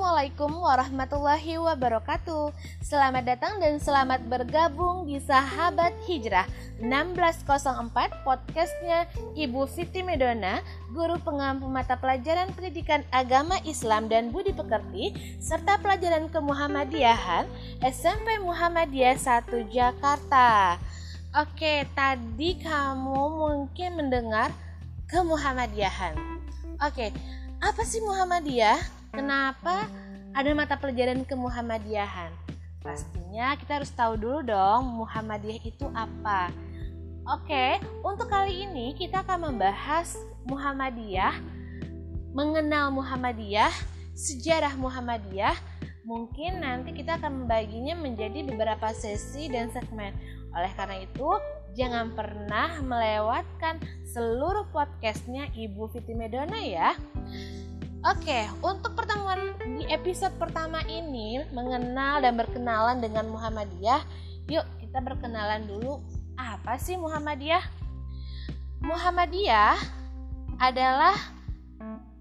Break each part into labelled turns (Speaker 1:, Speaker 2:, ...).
Speaker 1: Assalamualaikum warahmatullahi wabarakatuh. Selamat datang dan selamat bergabung di Sahabat Hijrah. 1604 podcastnya Ibu Siti Medona Guru pengampu mata pelajaran pendidikan agama Islam dan budi pekerti Serta pelajaran kemuhammadiyahan SMP Muhammadiyah 1 Jakarta. Oke, tadi kamu mungkin mendengar kemuhammadiyahan. Oke, apa sih Muhammadiyah? Kenapa ada mata pelajaran kemuhammadiyahan? Pastinya kita harus tahu dulu dong Muhammadiyah itu apa. Oke, untuk kali ini kita akan membahas Muhammadiyah, mengenal Muhammadiyah, sejarah Muhammadiyah. Mungkin nanti kita akan membaginya menjadi beberapa sesi dan segmen. Oleh karena itu, jangan pernah melewatkan seluruh podcastnya Ibu Fiti Medona ya. Oke, untuk pertemuan di episode pertama ini mengenal dan berkenalan dengan Muhammadiyah, yuk kita berkenalan dulu. Apa sih Muhammadiyah? Muhammadiyah adalah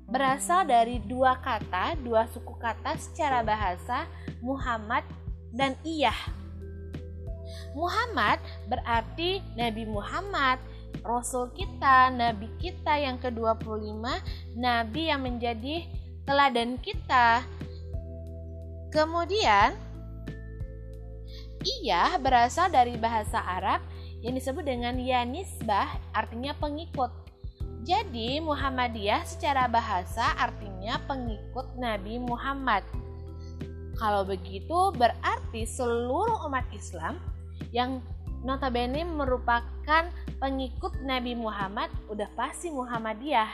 Speaker 1: berasal dari dua kata, dua suku kata secara bahasa Muhammad dan Iyah. Muhammad berarti Nabi Muhammad Rasul kita, Nabi kita yang ke-25, Nabi yang menjadi teladan kita. Kemudian, ia berasal dari bahasa Arab yang disebut dengan yanisbah artinya pengikut. Jadi Muhammadiyah secara bahasa artinya pengikut Nabi Muhammad. Kalau begitu berarti seluruh umat Islam yang notabene merupakan pengikut Nabi Muhammad udah pasti Muhammadiyah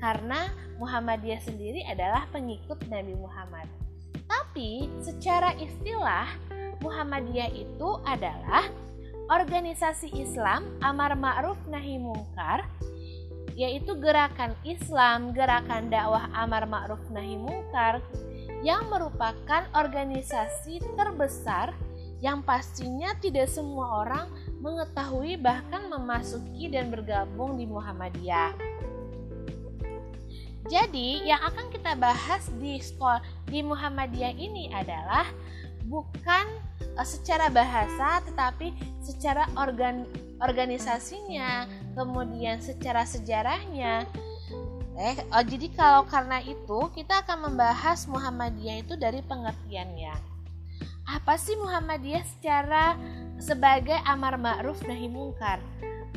Speaker 1: karena Muhammadiyah sendiri adalah pengikut Nabi Muhammad. Tapi secara istilah Muhammadiyah itu adalah organisasi Islam amar ma'ruf nahi mungkar yaitu gerakan Islam, gerakan dakwah amar ma'ruf nahi mungkar yang merupakan organisasi terbesar yang pastinya tidak semua orang mengetahui bahkan memasuki dan bergabung di Muhammadiyah. Jadi, yang akan kita bahas di sekolah di Muhammadiyah ini adalah bukan uh, secara bahasa tetapi secara organ organisasinya, kemudian secara sejarahnya. Eh, oh, jadi kalau karena itu kita akan membahas Muhammadiyah itu dari pengertiannya apa sih Muhammadiyah secara sebagai amar ma'ruf nahi mungkar?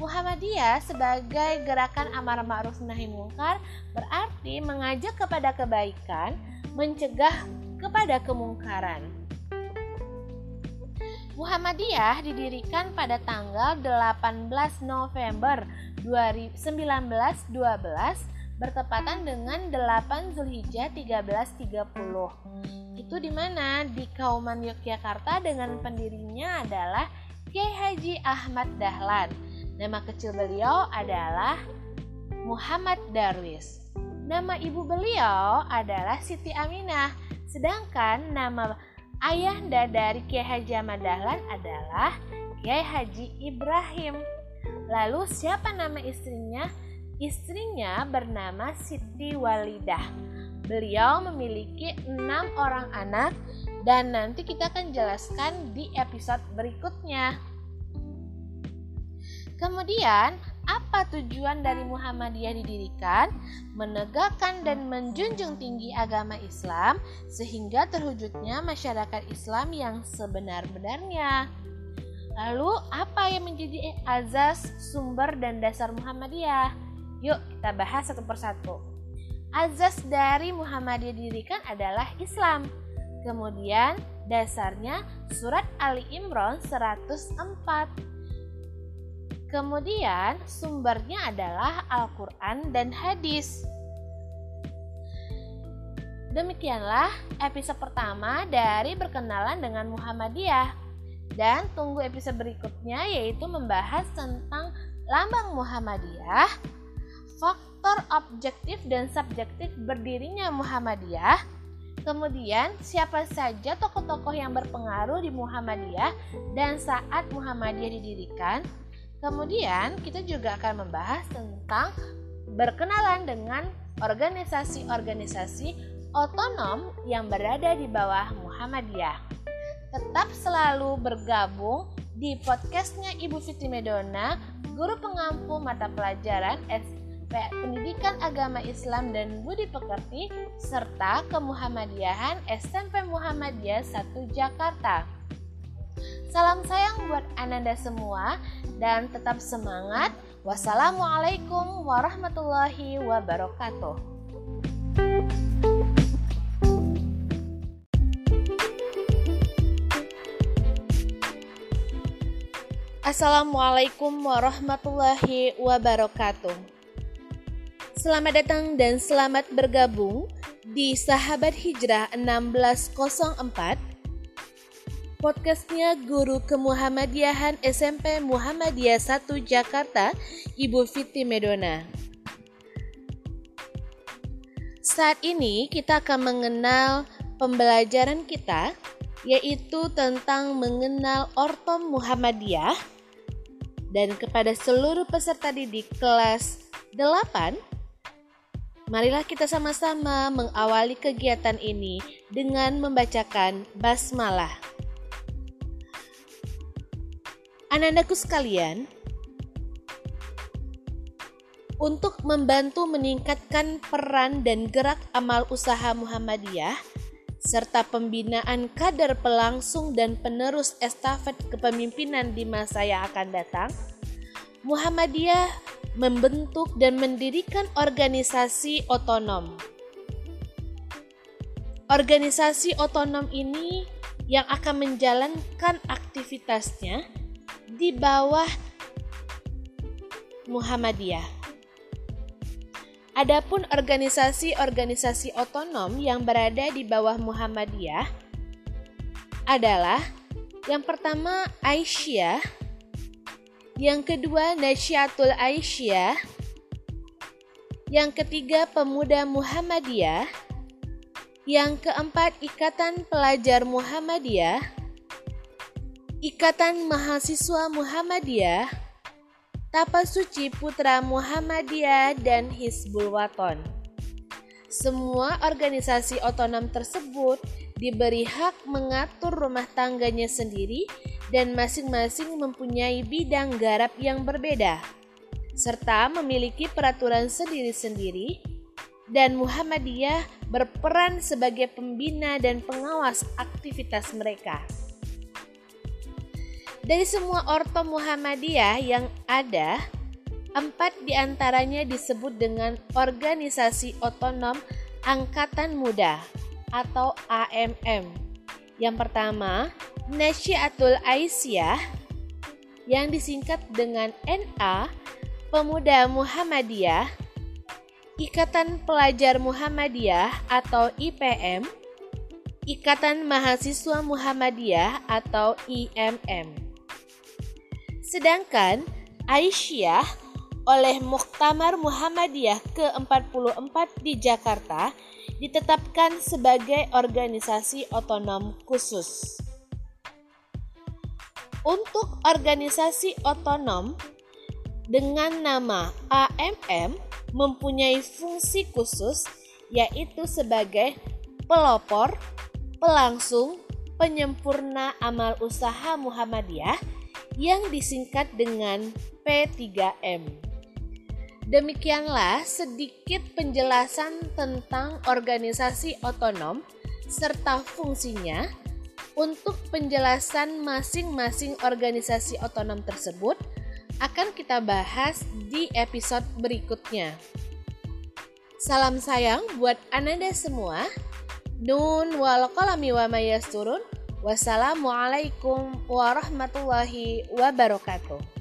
Speaker 1: Muhammadiyah sebagai gerakan amar ma'ruf nahi mungkar berarti mengajak kepada kebaikan, mencegah kepada kemungkaran. Muhammadiyah didirikan pada tanggal 18 November 1912 bertepatan dengan 8 Zulhijjah 1330 itu di mana? Di Kauman Yogyakarta dengan pendirinya adalah Kiai Haji Ahmad Dahlan. Nama kecil beliau adalah Muhammad Darwis. Nama ibu beliau adalah Siti Aminah. Sedangkan nama ayahanda dari Kiai Haji Ahmad Dahlan adalah Kiai Haji Ibrahim. Lalu siapa nama istrinya? Istrinya bernama Siti Walidah. Beliau memiliki enam orang anak dan nanti kita akan jelaskan di episode berikutnya. Kemudian, apa tujuan dari Muhammadiyah didirikan? Menegakkan dan menjunjung tinggi agama Islam sehingga terwujudnya masyarakat Islam yang sebenar-benarnya. Lalu, apa yang menjadi azas, sumber, dan dasar Muhammadiyah? Yuk, kita bahas satu persatu azas dari Muhammadiyah didirikan adalah Islam. Kemudian dasarnya surat Ali Imran 104. Kemudian sumbernya adalah Al-Quran dan hadis. Demikianlah episode pertama dari berkenalan dengan Muhammadiyah. Dan tunggu episode berikutnya yaitu membahas tentang lambang Muhammadiyah, faktor objektif dan subjektif berdirinya Muhammadiyah. Kemudian, siapa saja tokoh-tokoh yang berpengaruh di Muhammadiyah dan saat Muhammadiyah didirikan. Kemudian, kita juga akan membahas tentang berkenalan dengan organisasi-organisasi otonom yang berada di bawah Muhammadiyah. Tetap selalu bergabung di podcastnya Ibu Fitri Medona, guru pengampu mata pelajaran SP Pendidikan Agama Islam dan Budi Pekerti, serta Kemuhammadiyahan SMP Muhammadiyah 1 Jakarta. Salam sayang buat Ananda semua dan tetap semangat. Wassalamualaikum warahmatullahi wabarakatuh. Assalamualaikum warahmatullahi wabarakatuh. Selamat datang dan selamat bergabung di Sahabat Hijrah 1604 Podcastnya Guru Kemuhammadiyahan SMP Muhammadiyah 1 Jakarta Ibu Fiti Medona. Saat ini kita akan mengenal pembelajaran kita yaitu tentang mengenal Ortom Muhammadiyah. Dan kepada seluruh peserta didik kelas 8, marilah kita sama-sama mengawali kegiatan ini dengan membacakan basmalah. Anak-anakku sekalian, untuk membantu meningkatkan peran dan gerak amal usaha Muhammadiyah, serta pembinaan kader pelangsung dan penerus estafet kepemimpinan di masa yang akan datang, Muhammadiyah membentuk dan mendirikan organisasi otonom. Organisasi otonom ini yang akan menjalankan aktivitasnya di bawah Muhammadiyah. Adapun organisasi-organisasi otonom yang berada di bawah Muhammadiyah adalah yang pertama Aisyah, yang kedua Nasyatul Aisyah, yang ketiga Pemuda Muhammadiyah, yang keempat Ikatan Pelajar Muhammadiyah, Ikatan Mahasiswa Muhammadiyah, Tapa Suci Putra Muhammadiyah dan Hizbul Waton. Semua organisasi otonom tersebut diberi hak mengatur rumah tangganya sendiri dan masing-masing mempunyai bidang garap yang berbeda, serta memiliki peraturan sendiri-sendiri dan Muhammadiyah berperan sebagai pembina dan pengawas aktivitas mereka. Dari semua orto Muhammadiyah yang ada, empat di antaranya disebut dengan Organisasi Otonom Angkatan Muda atau AMM. Yang pertama, Nasyiatul Aisyah yang disingkat dengan NA, Pemuda Muhammadiyah, Ikatan Pelajar Muhammadiyah atau IPM, Ikatan Mahasiswa Muhammadiyah atau IMM. Sedangkan Aisyah oleh Muktamar Muhammadiyah ke-44 di Jakarta ditetapkan sebagai organisasi otonom khusus. Untuk organisasi otonom dengan nama AMM mempunyai fungsi khusus yaitu sebagai pelopor, pelangsung, penyempurna amal usaha Muhammadiyah yang disingkat dengan P3M. Demikianlah sedikit penjelasan tentang organisasi otonom serta fungsinya. Untuk penjelasan masing-masing organisasi otonom tersebut akan kita bahas di episode berikutnya. Salam sayang buat Ananda semua. Nun wal qalami wa mayasturun. Wassalamualaikum warahmatullahi wabarakatuh.